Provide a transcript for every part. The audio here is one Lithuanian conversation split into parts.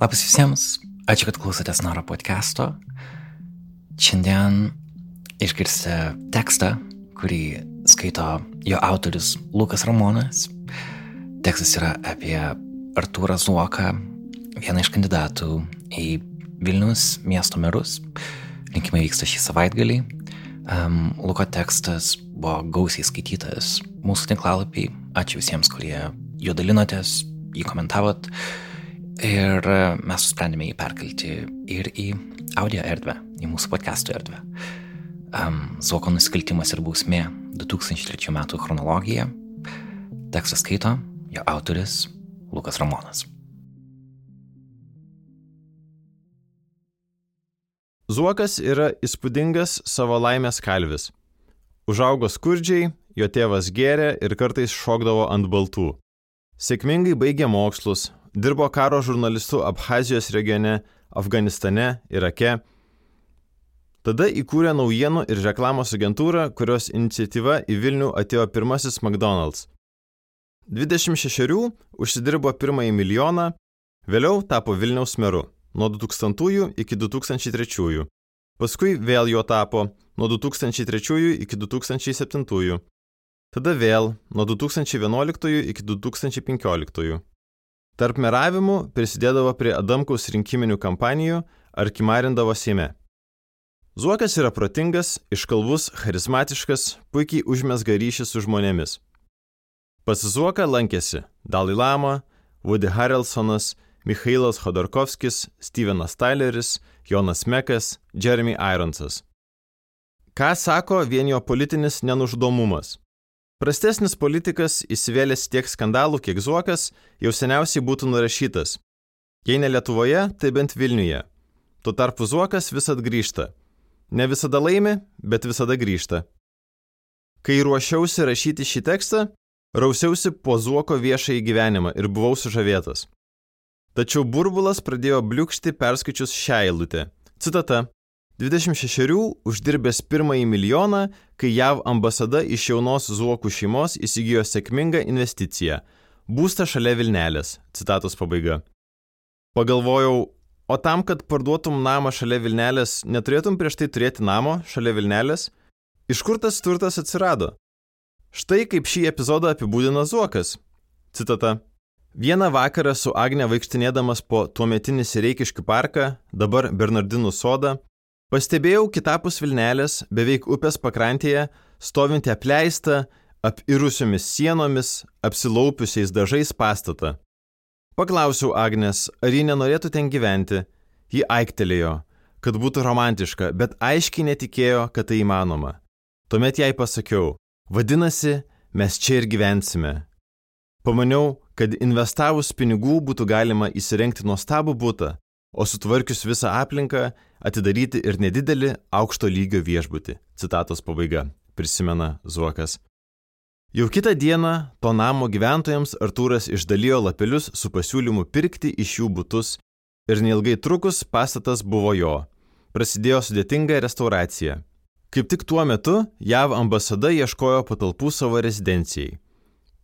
Labas visiems, ačiū, kad klausotės Naro podcast'o. Šiandien išgirsite tekstą, kurį skaito jo autorius Lukas Ramonas. Tekstas yra apie Artūrą Zuoką, vieną iš kandidatų į Vilnius miesto merus. Rinkimai vyksta šį savaitgalį. Um, Luko tekstas buvo gausiai skaitytas mūsų tinklalapį. Ačiū visiems, kurie jo dalinotės, jį komentavot. Ir e, mes nusprendėme jį perkelti ir į audio erdvę, į mūsų podcastų erdvę. Um, Zuoko nusikaltimas ir bausmė 2003 m. chronologija. Tekstą skaito jo autoris Lukas Ramonas. Zuokas yra įspūdingas savo laimės kalvis. Užaugo skurdžiai, jo tėvas gėrė ir kartais šokdavo ant baltų. Sėkmingai baigė mokslus, dirbo karo žurnalistu Abhazijos regione, Afganistane, Irake. Tada įkūrė naujienų ir reklamos agentūrą, kurios iniciatyva į Vilnių atėjo pirmasis McDonald's. 26 užsidirbo pirmąjį milijoną, vėliau tapo Vilniaus meru nuo 2000 iki 2003. Paskui vėl jo tapo nuo 2003 iki 2007. Tada vėl nuo 2011 iki 2015. Tarp meravimų prisidėdavo prie Adamkaus rinkiminių kampanijų ar kimarindavo Seime. Zuokas yra protingas, iškalbus, charizmatiškas, puikiai užmesga ryšį su žmonėmis. Pas Zuoką lankėsi Dalai Lama, Woody Harrelsonas, Mikhailas Khodorkovskis, Stevenas Tyleris, Jonas Mekas, Jeremy Ironsas. Ką sako vien jo politinis nenuždomumas? Prastesnis politikas įsivėlęs tiek skandalų, kiek Zuokas, jau seniausiai būtų nurašytas. Jei ne Lietuvoje, tai bent Vilniuje. Tuo tarpu Zuokas visat grįžta. Ne visada laimi, bet visada grįžta. Kai ruošiausi rašyti šį tekstą, rausiausi po Zuoko viešąjį gyvenimą ir buvau sužavėtas. Tačiau burbulas pradėjo bliūkšti perskaičius šią eilutę. Citata. 26 uždirbęs pirmąjį milijoną, kai JAV ambasada iš jaunos Zuokų šeimos įsigijo sėkmingą investiciją - būstą šalia Vilnelės. Citatos pabaiga. Pagalvojau, o tam, kad parduotum namą šalia Vilnelės, neturėtum prieš tai turėti namo šalia Vilnelės? Iš kur tas turtas atsirado? Štai kaip šį epizodą apibūdina Zuokas. Citata. Vieną vakarą su Agne vaikštinėdamas po tuometinį Sireikiškių parką, dabar Bernardinų sodą, Pastebėjau kitapus Vilnelės, beveik upės pakrantėje, stovinti apleistą, apirusiomis sienomis, apsilaupiusiais dažais pastatą. Paklausiau Agnes, ar ji nenorėtų ten gyventi. Ji aiktelėjo, kad būtų romantiška, bet aiškiai netikėjo, kad tai įmanoma. Tuomet jai pasakiau, vadinasi, mes čia ir gyvensime. Pamaniau, kad investavus pinigų būtų galima įsirengti nuostabų būtą, o sutvarkius visą aplinką atidaryti ir nedidelį aukšto lygio viešbutį. Citatos pabaiga. Prisimena Zuokas. Jau kitą dieną to namo gyventojams Artūras išdalijo lapelius su pasiūlymu pirkti iš jų būtus ir neilgai trukus pastatas buvo jo. Prasidėjo sudėtinga restauracija. Kaip tik tuo metu JAV ambasada ieškojo patalpų savo rezidencijai.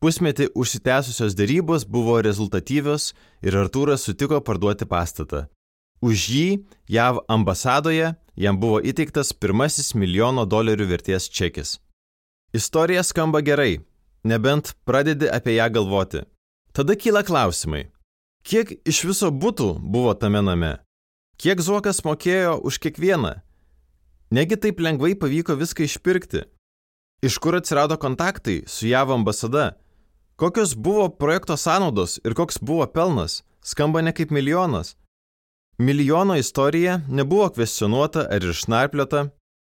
Pusmetį užsitęsusios dėrybos buvo rezultatyvios ir Artūras sutiko parduoti pastatą. Už jį JAV ambasadoje jam buvo įteiktas pirmasis milijono dolerių vertės čekis. Istorija skamba gerai, nebent pradedi apie ją galvoti. Tada kyla klausimai. Kiek iš viso būtų buvo tame name? Kiek Zuokas mokėjo už kiekvieną? Negi taip lengvai pavyko viską išpirkti? Iš kur atsirado kontaktai su JAV ambasada? Kokios buvo projekto sąnaudos ir koks buvo pelnas? Skamba ne kaip milijonas. Milijono istorija nebuvo kvestionuota ar išnarpliota,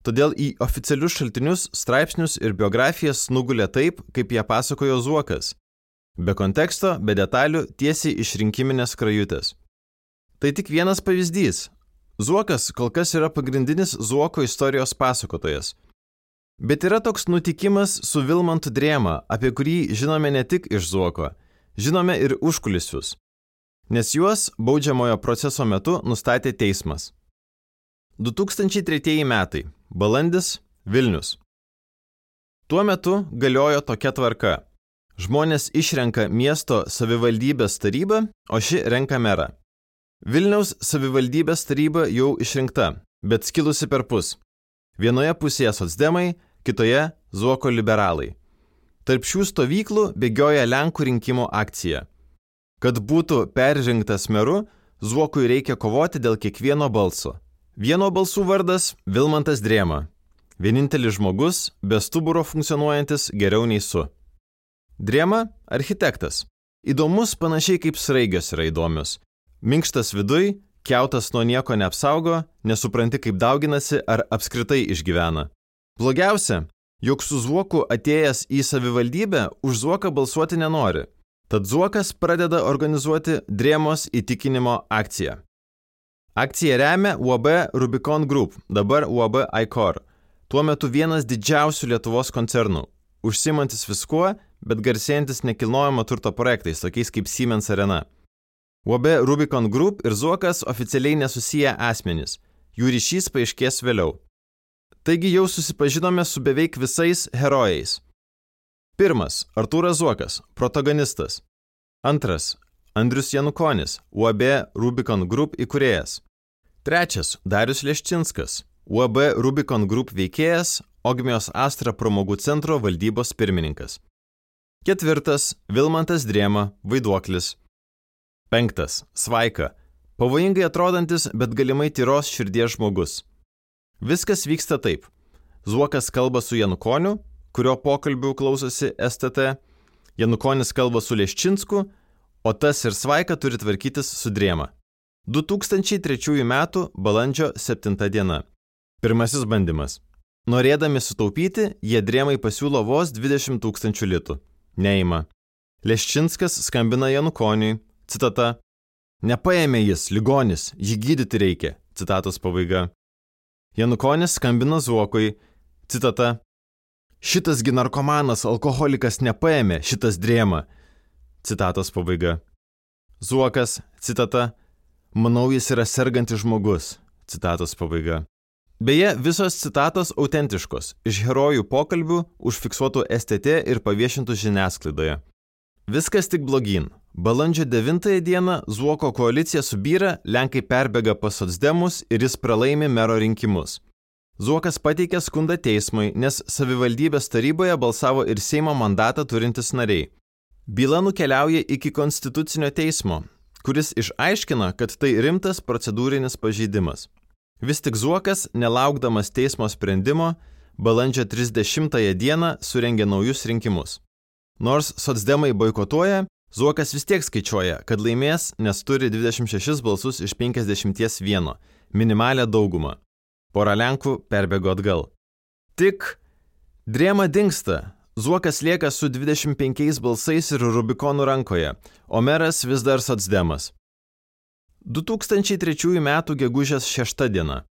todėl į oficialius šaltinius, straipsnius ir biografijas nugulė taip, kaip ją pasakojo Zuokas. Be konteksto, be detalių, tiesiai iš rinkiminės krajutės. Tai tik vienas pavyzdys. Zuokas kol kas yra pagrindinis Zuoko istorijos pasakotojas. Bet yra toks nutikimas su Vilmantu Drėma, apie kurį žinome ne tik iš Zuoko, žinome ir užkulisius nes juos baudžiamojo proceso metu nustatė teismas. 2003 metai. Balandis Vilnius. Tuo metu galiojo tokia tvarka. Žmonės išrenka miesto savivaldybės tarybą, o ši renka merą. Vilniaus savivaldybės taryba jau išrinkta, bet skilusi per pus. Vienoje pusėje socdemai, kitoje Zuoko liberalai. Tarp šių stovyklų bėgioja Lenkų rinkimo akcija. Kad būtų peržengtas meru, Zuokui reikia kovoti dėl kiekvieno balso. Vieno balsų vardas - Vilmantas Drėma. Vienintelis žmogus, be stuburo funkcionuojantis geriau nei su. Drėma - architektas. Įdomus panašiai kaip sraigios yra įdomios. Minkštas viduj, Kiautas nuo nieko neapsaugo, nesupranti kaip dauginasi ar apskritai išgyvena. Blogiausia, jog su Zuoku atėjęs į savivaldybę už Zuoką balsuoti nenori. Tad Zuokas pradeda organizuoti Drėmos įtikinimo akciją. Akciją remia UAB Rubicon Group, dabar UAB ICOR, tuo metu vienas didžiausių Lietuvos koncernų, užsimantis viskuo, bet garsėjantis nekilnojamo turto projektais, tokiais kaip Siemens Arena. UAB Rubicon Group ir Zuokas oficialiai nesusiję asmenys. Jų ryšys paaiškės vėliau. Taigi jau susipažinome su beveik visais herojais. Pirmas - Artūras Zuokas, protagonistas. Antras - Andrius Janukonis, UAB Rubicon Group įkūrėjas. Trečias - Darius Leščinskas, UAB Rubicon Group veikėjas, Ogmios Astra pramogų centro valdybos pirmininkas. Ketvirtas - Vilmantas Drėma, vaiduoklis, Penktas - Svaika. Pavojingai atrodantis, bet galimai tyros širdies žmogus. Viskas vyksta taip. Zuokas kalba su Janukoniu, kurio pokalbių klausosi STT, Janukonis kalba su Leščinsku, o tas ir Svaika turi tvarkytis su Drėma. 2003 m. balandžio 7 diena. Pirmasis bandymas. Norėdami sutaupyti, jie Drėmai pasiūlo vos 20 tūkstančių litų. Neima. Leščinskas skambina Janukoniui, Citata. Nepaėmė jis, ligonis, jį gydyti reikia. Citatos pabaiga. Janukonis skambina Zuokui. Citata. Šitasgi narkomanas, alkoholikas nepaėmė, šitas drėma. Citatos pabaiga. Zuokas, citata. Manau, jis yra sergantis žmogus. Citatos pabaiga. Beje, visos citatos autentiškos, iš herojų pokalbių, užfiksuotų STT ir paviešintų žiniasklaidoje. Viskas tik blogin. Balandžio 9 dieną Zuoko koalicija subyra, Lenkai perbėga pas socdemus ir jis pralaimi mero rinkimus. Zuokas pateikė skundą teismui, nes savivaldybės taryboje balsavo ir Seimo mandatą turintis nariai. Byla nukeliauja iki Konstitucinio teismo, kuris išaiškina, kad tai rimtas procedūrinis pažeidimas. Vis tik Zuokas, nelaukdamas teismo sprendimo, balandžio 30 dieną surengė naujus rinkimus. Nors socdemai boikotuoja, Zuokas vis tiek skaičiuoja, kad laimės, nes turi 26 balsus iš 51, minimalę daugumą. Pora Lenkų perbėgo atgal. Tik Drėma dinksta, Zuokas lieka su 25 balsais ir Rubikonų rankoje, o meras vis dar socdemas. 2003 m. gegužės 6 diena.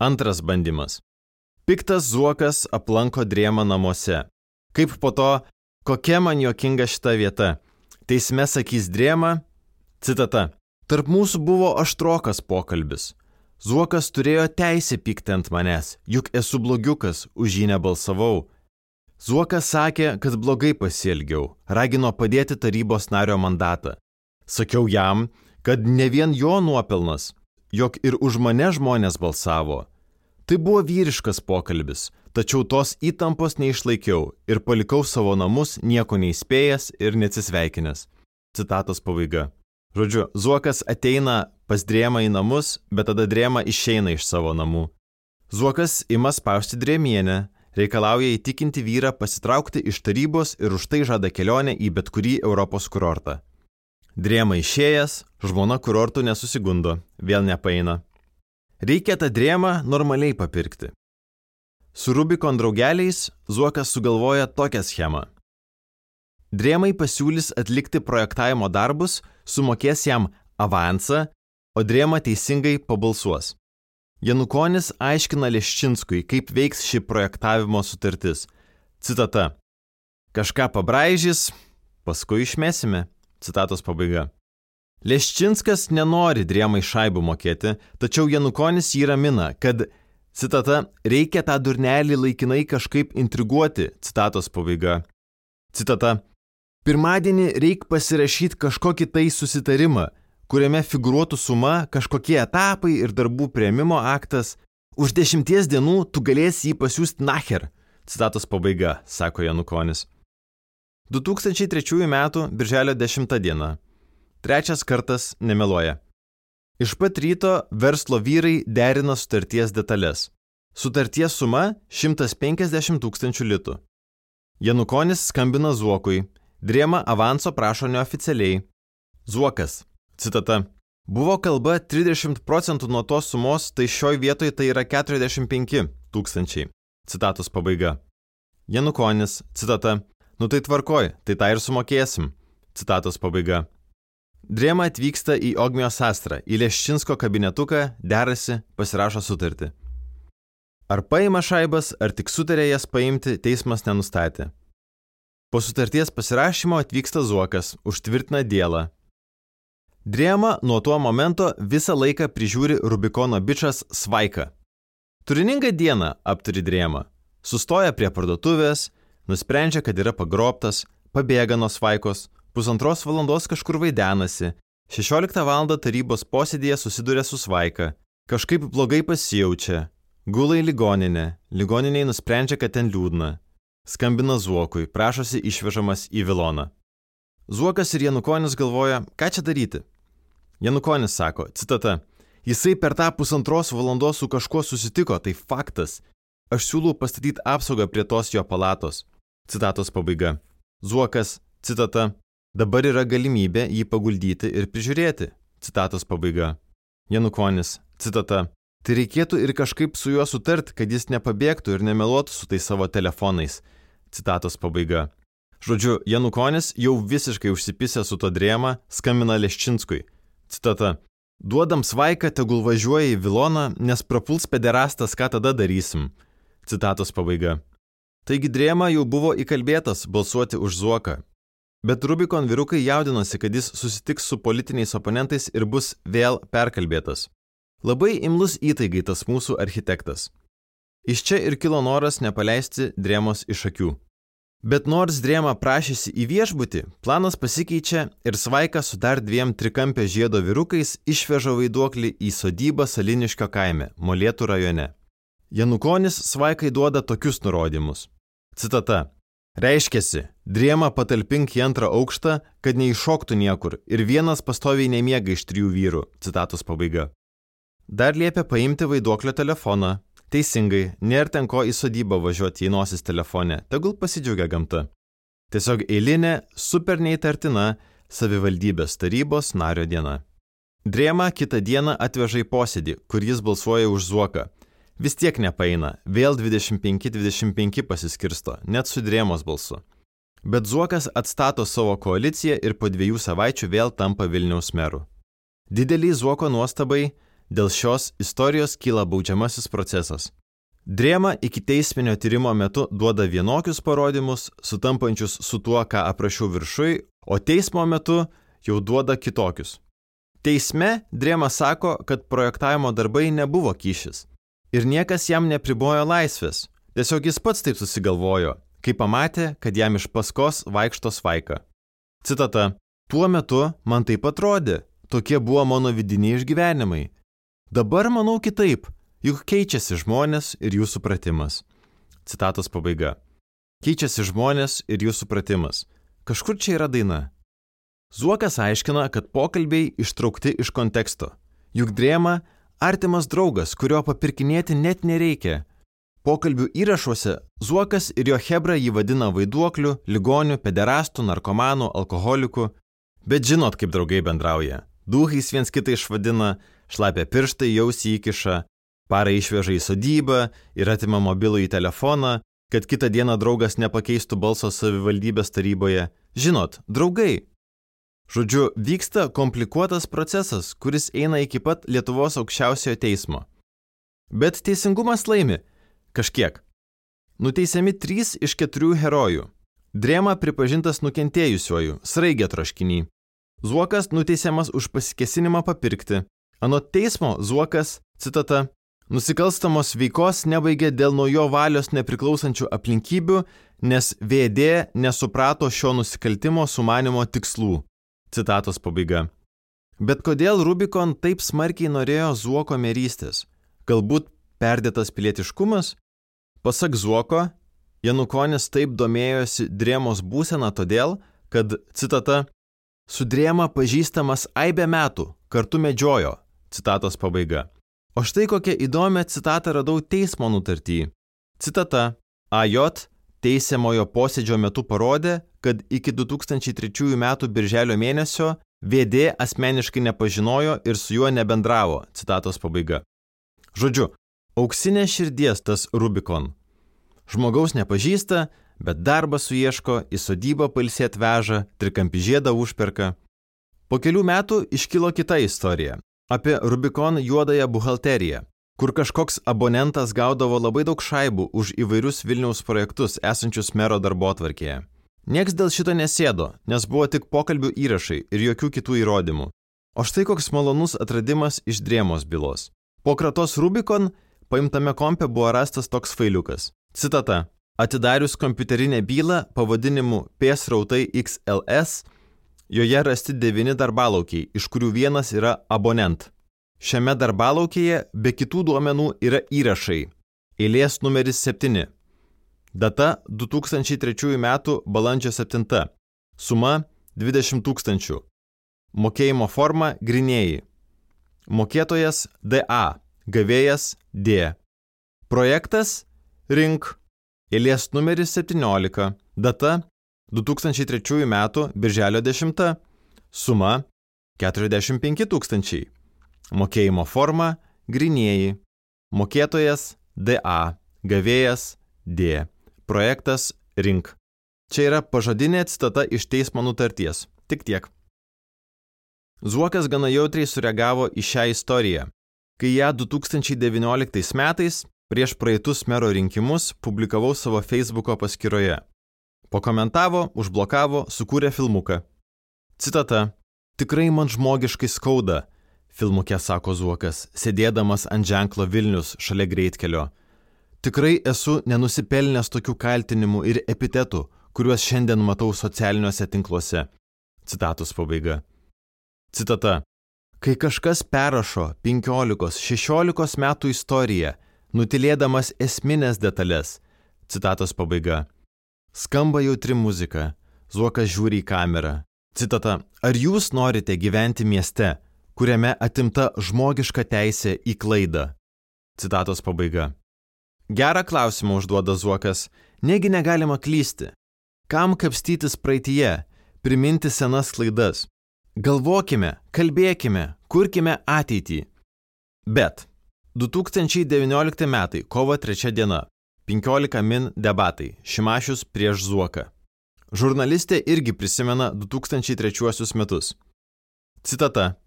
Antras bandymas. Piktas Zuokas aplanko Drėmą namuose. Kaip po to, kokia man jokinga šita vieta Teisme sakys drėma, citata, tarp mūsų buvo aštrokas pokalbis. Zuokas turėjo teisę pykti ant manęs, juk esu blogiukas, už jį nebalsavau. Zuokas sakė, kad blogai pasielgiau, ragino padėti tarybos nario mandatą. Sakiau jam, kad ne vien jo nuopelnas, jog ir už mane žmonės balsavo. Tai buvo vyriškas pokalbis, tačiau tos įtampos neišlaikiau ir palikau savo namus nieko neįspėjęs ir neatsisveikinęs. Citatos pabaiga. Žodžiu, Zuokas ateina pas drėmą į namus, bet tada drėma išeina iš savo namų. Zuokas ima spausti drėmienę, reikalauja įtikinti vyrą pasitraukti iš tarybos ir už tai žada kelionę į bet kurį Europos kurortą. Drėma išėjęs, žmona kurortų nesusigundo, vėl nepaeina. Reikia tą drėmą normaliai papirkti. Su Rubikon draugeliais Zuokas sugalvoja tokią schemą. Drėmai pasiūlys atlikti projektavimo darbus, sumokės jam avansą, o drėma teisingai pabalsuos. Janukonis aiškina Leščinskui, kaip veiks ši projektavimo sutartis. Citata. Kažką pabraižys, paskui išmesime. Citatos pabaiga. Leščinskas nenori drėmai šaibų mokėti, tačiau Janukonis jį ramina, kad, citata, reikia tą durnelį laikinai kažkaip intriguoti, citatos pabaiga. Citata, pirmadienį reikia pasirašyti kažkokį tai susitarimą, kuriame figuruotų suma, kažkokie etapai ir darbų prieimimo aktas, už dešimties dienų tu galėsi jį pasiūsti nacher. Citatos pabaiga, sako Janukonis. 2003 m. birželio 10 diena. Trečias kartas nemeluoja. Iš pat ryto verslo vyrai derina sutarties detalės. Sutarties suma 150 tūkstančių litų. Janukonis skambina Zuokui, Driema avanso prašo neoficialiai. Zuokas, citata, buvo kalba 30 procentų nuo tos sumos, tai šioj vietoj tai yra 45 tūkstančiai. Citatos pabaiga. Janukonis, citata, nu tai tvarkoj, tai tą ir sumokėsim. Citatos pabaiga. Driema atvyksta į Ogmijos Astrą, į Leščinsko kabinetuką, derasi, pasirašo sutartį. Ar paima šaibas, ar tik sutarė jas paimti, teismas nenustatė. Po sutarties pasirašymo atvyksta Zuokas, užtvirtina dėlą. Driema nuo tuo momento visą laiką prižiūri Rubikono bičias Svaiką. Turiningą dieną apturi Driema. Sustoja prie parduotuvės, nusprendžia, kad yra pagrobtas, pabėga nuo Svaikos, pusantros valandos kažkur vaidenasi, 16 val. tarybos posėdėje susiduria su Svaika, kažkaip blogai pasijaučia, gula į ligoninę, ligoniniai nusprendžia, kad ten liūdna skambina Zuokui, prašosi išvežamas į Viloną. Zuokas ir Janukonis galvoja, ką čia daryti. Janukonis sako, citata, jisai per tą pusantros valandos su kažkuo susitiko, tai faktas. Aš siūlau pastatyti apsaugą prie tos jo palatos. Citatos pabaiga. Zuokas, citata, dabar yra galimybė jį paguldyti ir prižiūrėti. Citatos pabaiga. Janukonis, citata, tai reikėtų ir kažkaip su juo sutart, kad jis nepabėgtų ir nemeluotų su tais savo telefonais. Citatos pabaiga. Žodžiu, Janukonis jau visiškai užsipisė su to drėma, skambina Leščinskui. Citata. Duodam svaiką, tegul važiuoja į Viloną, nes prapuls pederastas, ką tada darysim. Citatos pabaiga. Taigi drėma jau buvo įkalbėtas balsuoti už Zuoką. Bet Rubikon vyrukai jaudinosi, kad jis susitiks su politiniais oponentais ir bus vėl perkalbėtas. Labai imlus įtaigai tas mūsų architektas. Iš čia ir kilo noras nepaleisti drėmos iš akių. Bet nors drėma prašėsi į viešbutį, planas pasikeičia ir Svaika su dar dviem trikampio žiedo vyrukais išveža vaiduoklį į sodybą Saliniškio kaime, Molėtų rajone. Janukonis Svaikai duoda tokius nurodymus. Citata. Reiškiasi, drėma patalpink į antrą aukštą, kad neiššoktų niekur ir vienas pastoviai nemiega iš trijų vyrų. Citatos pabaiga. Dar liepia paimti vaiduoklio telefoną, Teisingai, nėra ten ko į sodybą važiuoti į nosis telefone, tegul pasidžiaugia gamta. Tiesiog eilinė, super neįtartina savivaldybės tarybos nario diena. Drėma kitą dieną atveža į posėdį, kur jis balsuoja už Zuoką. Vis tiek nepaina, vėl 25-25 pasiskirsto, net su Drėmos balsu. Bet Zuokas atstato savo koaliciją ir po dviejų savaičių vėl tampa Vilniaus meru. Didelį Zuoko nuostabai Dėl šios istorijos kyla baudžiamasis procesas. Drėma iki teisminio tyrimo metu duoda vienokius parodymus, sutampančius su tuo, ką aprašiau viršui, o teismo metu jau duoda kitokius. Teisme Drėma sako, kad projektavimo darbai nebuvo kyšis. Ir niekas jam nepribojo laisvės. Tiesiog jis pats taip susigalvojo, kai pamatė, kad jam iš paskos vaikšto svaika. Citata. Tuo metu man taip atrodė, tokie buvo mano vidiniai išgyvenimai. Dabar manau kitaip, juk keičiasi žmonės ir jų supratimas. Citatos pabaiga. Keičiasi žmonės ir jų supratimas. Kažkur čia yra daina. Zuokas aiškina, kad pokalbiai ištraukti iš konteksto. Juk drėma artimas draugas, kurio papirkinėti net nereikia. Pokalbių įrašuose Zuokas ir jo Hebra jį vadina vaiduokliu, ligoniu, pederastu, narkomanu, alkoholiku. Bet žinot, kaip draugai bendrauja. Duhais viens kitą išvadina, šlapia pirštai jausi įkiša, parą išveža į sodybą ir atima mobilų į telefoną, kad kitą dieną draugas nepakeistų balso savivaldybės taryboje. Žinot, draugai. Žodžiu, vyksta komplikuotas procesas, kuris eina iki pat Lietuvos aukščiausiojo teismo. Bet teisingumas laimi. Kažkiek. Nuteisiami trys iš keturių herojų. Drėma pripažintas nukentėjusiuoju, sraigė troškinį. Zuokas nuteisiamas už pasikesinimą papirkti, Anot teismo Zuokas, citata, nusikalstamos veikos nebaigė dėl nuo jo valios nepriklausančių aplinkybių, nes VD nesuprato šio nusikaltimo sumanimo tikslų. Citatos pabaiga. Bet kodėl Rubikon taip smarkiai norėjo Zuoko merystės? Galbūt perdėtas pilietiškumas? Pasak Zuoko, Janukonis taip domėjosi drėmos būseną todėl, kad, citata, su drėma pažįstamas aibę metų, kartu medžiojo, citatos pabaiga. O štai kokią įdomią citatą radau teismo nutartį. Citata. AJ teisiamojo posėdžio metu parodė, kad iki 2003 m. birželio mėnesio VD asmeniškai nepažinojo ir su juo nebendravo. Citatos pabaiga. Žodžiu, auksinė širdies tas Rubikon. Žmogaus nepažįsta, bet darbą suieško, į sodybą palsėt veža, trikampį žiedą užperka. Po kelių metų iškilo kita istorija - apie Rubikon juodąją buhalteriją, kur kažkoks abonentas gaudavo labai daug šaibų už įvairius Vilniaus projektus esančius mero darbo atvarkėje. Niekas dėl šito nesėdo, nes buvo tik pokalbių įrašai ir jokių kitų įrodymų. O štai koks malonus atradimas iš drėmos bylos. Po kratos Rubikon paimtame kompe buvo rastas toks failiukas. Citata. Atidarius kompiuterinę bylą pavadinimu P-srautai XLS, joje rasti devyni darbalaukiai, iš kurių vienas yra abonent. Šiame darbalaukėje be kitų duomenų yra įrašai. Eilės numeris 7 Data 2003 m. balandžio 7. Suma 20 tūkstančių. Mokėjimo forma grinėjai. Mokėtojas DA. Gavėjas D. Projektas Rink. Eilės numeris 17. Data 2003 m. birželio 10. Suma 45 tūkstančiai. Mokėjimo forma grinėjai. Mokėtojas DA. Gavėjas D. Projektas Rink. Čia yra pažadinė citata iš teismo nutarties. Tik tiek. Zuokas gana jautriai sureagavo į šią istoriją, kai ją 2019 metais prieš praeitus mero rinkimus publikavau savo Facebooko paskyroje. Pakomentavo, užblokavo, sukūrė filmuką. Citata. Tikrai man žmogiškai skauda, filmuke sako Zuokas, sėdėdamas ant ženklo Vilnius šalia greitkelio Tikrai esu nenusipelnęs tokių kaltinimų ir epitetų, kuriuos šiandien matau socialiniuose tinkluose. Citatos pabaiga. Citata. Kai kažkas perrašo 15-16 metų istoriją, nutilėdamas esminės detalės. Citatos pabaiga. Skamba jautri muzika. Zuokas žiūri į kamerą. Citata. Ar jūs norite gyventi mieste, kuriame atimta žmogiška teisė į klaidą? Citatos pabaiga. Gerą klausimą užduoda Zuokas. Negi negalima klysti. Kam kapstytis praeitie, priminti senas klaidas? Galvokime, kalbėkime, kurkime ateitį. Bet 2019 metai, kovo 3 diena, 15 min debatai, Šimašius prieš Zuoką. Žurnalistė irgi prisimena 2003 metus. Citata.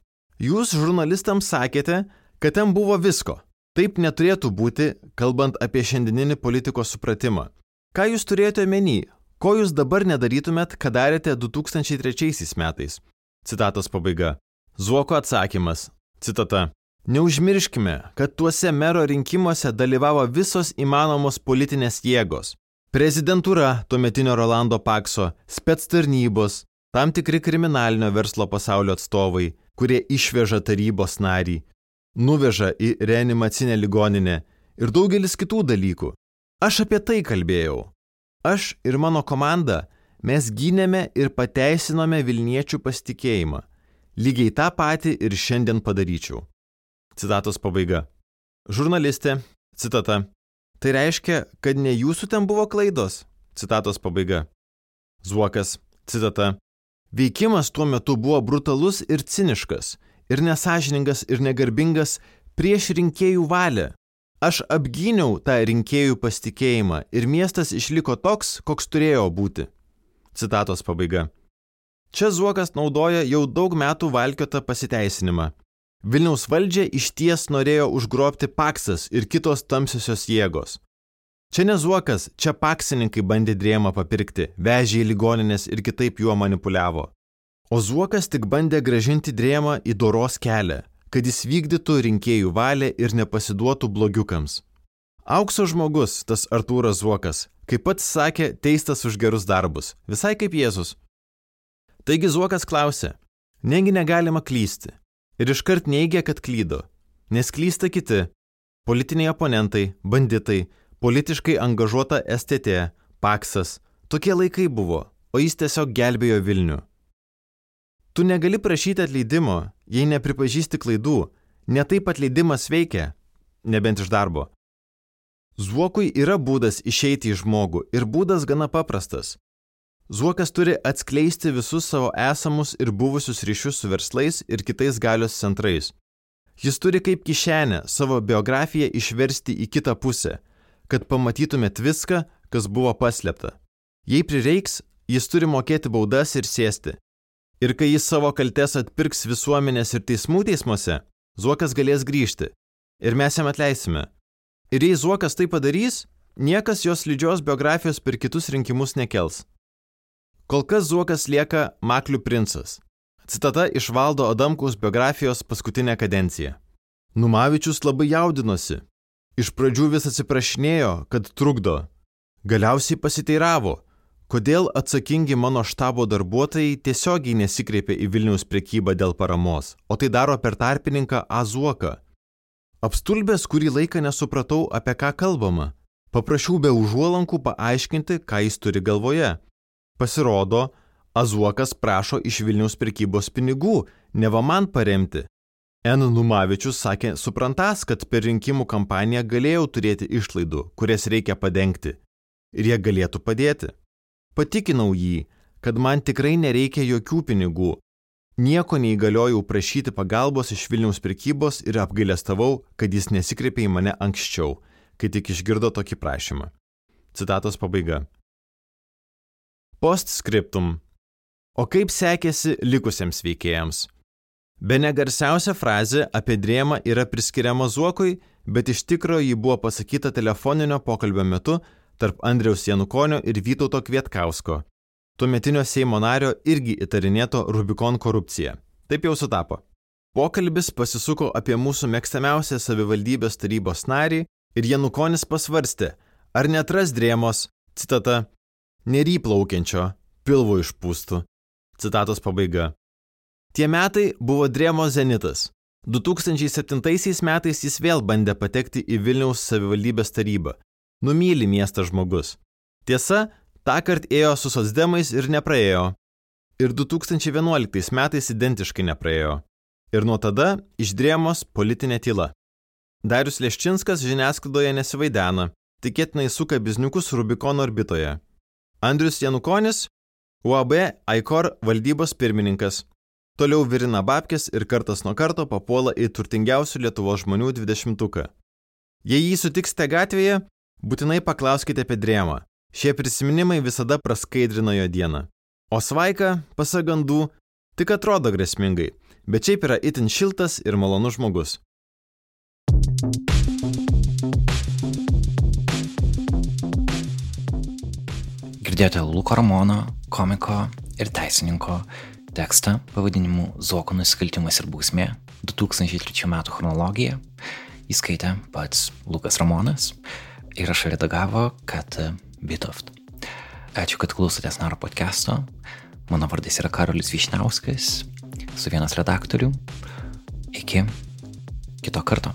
Jūs žurnalistams sakėte, kad ten buvo visko Taip neturėtų būti, kalbant apie šiandieninį politikos supratimą. Ką jūs turėjote omeny? Ko jūs dabar nedarytumėt, ką darėte 2003 metais? Citatos pabaiga. Zuoko atsakymas. Citata. Neužmirškime, kad tuose mero rinkimuose dalyvavo visos įmanomos politinės jėgos. Prezidentūra tuometinio Rolando Pakso, spets tarnybos, tam tikri kriminalinio verslo pasaulio atstovai, kurie išveža tarybos narį, nuveža į reanimacinę ligoninę ir daugelis kitų dalykų. Aš apie tai kalbėjau. Aš ir mano komanda mes gynėme ir pateisinome Vilniečių pasitikėjimą. Lygiai tą patį ir šiandien padaryčiau. Citatos pabaiga. Žurnalistė, citata. Tai reiškia, kad ne jūsų ten buvo klaidos. Citatos pabaiga. Zuokas, citata. Veikimas tuo metu buvo brutalus ir ciniškas ir nesažiningas ir negarbingas prieš rinkėjų valią. Aš apgyniau tą rinkėjų pasitikėjimą ir miestas išliko toks, koks turėjo būti. Citatos pabaiga. Čia Zuokas naudoja jau daug metų valkiotą pasiteisinimą. Vilniaus valdžia iš ties norėjo užgrobti paksas ir kitos tamsiosios jėgos. Čia ne Zuokas, čia paksininkai bandė drėmą papirkti, vežė į ligoninės ir kitaip juo manipuliavo. O Zuokas tik bandė gražinti drėmą į doros kelią, kad jis vykdytų rinkėjų valią ir nepasiduotų blogiukams. Aukso žmogus, tas Artūras Zuokas, kaip pats sakė, teistas už gerus darbus, visai kaip Jėzus. Taigi Zuokas klausė, negi negalima klysti, ir iškart neigia, kad klydo. Nes klysta kiti - politiniai oponentai, banditai, politiškai angažuota STT, Paksas. Tokie laikai buvo, o jis tiesiog gelbėjo Vilnių. Tu negali prašyti atleidimo, jei nepripažįsti klaidų, netaip atleidimas veikia, nebent iš darbo. Zuokui yra būdas išeiti iš žmogų ir būdas gana paprastas. Zuokas turi atskleisti visus savo esamus ir buvusius ryšius su verslais ir kitais galios centrais. Jis turi kaip kišenę savo biografiją išversti į kitą pusę, kad pamatytumėt viską, kas buvo paslėpta. Jei prireiks, jis turi mokėti baudas ir sėsti. Ir kai jis savo kaltes atpirks visuomenės ir teismų teismuose, Zuokas galės grįžti. Ir mes jam atleisime. Ir jei Zuokas tai padarys, niekas jos lydžios biografijos per kitus rinkimus nekels. Kol kas Zuokas lieka Maklių princas. Citata iš Valdo Adamkaus biografijos paskutinę kadenciją. Numavičius labai jaudinosi. Iš pradžių vis atsiprašinėjo, kad trukdo. Galiausiai pasiteiravo, kodėl atsakingi mano štabo darbuotojai tiesiogiai nesikreipia į Vilniaus prekybą dėl paramos, o tai daro per tarpininką Azuoką. Apstulbęs kurį laiką nesupratau, apie ką kalbama. Paprašiau be užuolankų paaiškinti, ką jis turi galvoje. Pasirodo, Azuokas prašo iš Vilniaus prekybos pinigų, neva man paremti. N. Numavičius sakė, suprantas, kad per rinkimų kampaniją galėjau turėti išlaidų, kurias reikia padengti. Ir jie galėtų padėti. Patikinau jį, kad man tikrai nereikia jokių pinigų. Nieko neįgaliojau prašyti pagalbos iš Vilniaus prekybos ir apgailestavau, kad jis nesikreipė į mane anksčiau, kai tik išgirdo tokį prašymą. Citatos pabaiga. Postscriptum. O kaip sekėsi likusiems veikėjams? Be negarsiausia frazė apie drėmą yra priskiriama Zuokui, bet iš tikrųjų ji buvo pasakyta telefoninio pokalbio metu tarp Andriaus Janukonio ir Vytauto Kvietkausko, tuometinio Seimo nario irgi įtarinėto Rubikon korupcija. Taip jau sutapo. Pokalbis pasisuko apie mūsų mėgstamiausią savivaldybės tarybos narį ir Janukonis pasvarstė, ar netras drėmos, citata, neryplaukiančio, pilvo išpūstų. Citatos pabaiga. Tie metai buvo drėmo zenitas. 2007 metais jis vėl bandė patekti į Vilniaus savivaldybės tarybą. Numyli miestą žmogus. Tiesa, tą kartą ėjo su sosdemais ir nepraėjo. Ir 2011 metais identiškai nepraėjo. Ir nuo tada išdrėmos politinė tyla. Darius Leščinskas žiniasklaidoje nesivaidena, tikėtinai suka bizniukus Rubikono orbitoje. Andrius Janukonis, UAB Aikor valdybos pirmininkas. Toliau virina babkės ir kartas nuo karto papuola į turtingiausių Lietuvos žmonių dvidešimtuką. Jei jį sutiksite gatvėje, būtinai paklauskite apie drėmą. Šie prisiminimai visada praskaidrina jo dieną. O svaika, pasagandų, tik atrodo grėsmingai, bet šiaip yra itin šiltas ir malonus žmogus. Girdėjote Luko Ramono, komiko ir teisininko tekstą pavadinimu Zuoko nusikaltimas ir bausmė 2003 m. chronologija. Įskaitė pats Lukas Ramonas. Įrašą redagavo, kad Bitoft. Ačiū, kad klausotės Naro podcast'o. Mano vardas yra Karolis Višniauskas, su vienas redaktorių. Iki kito karto.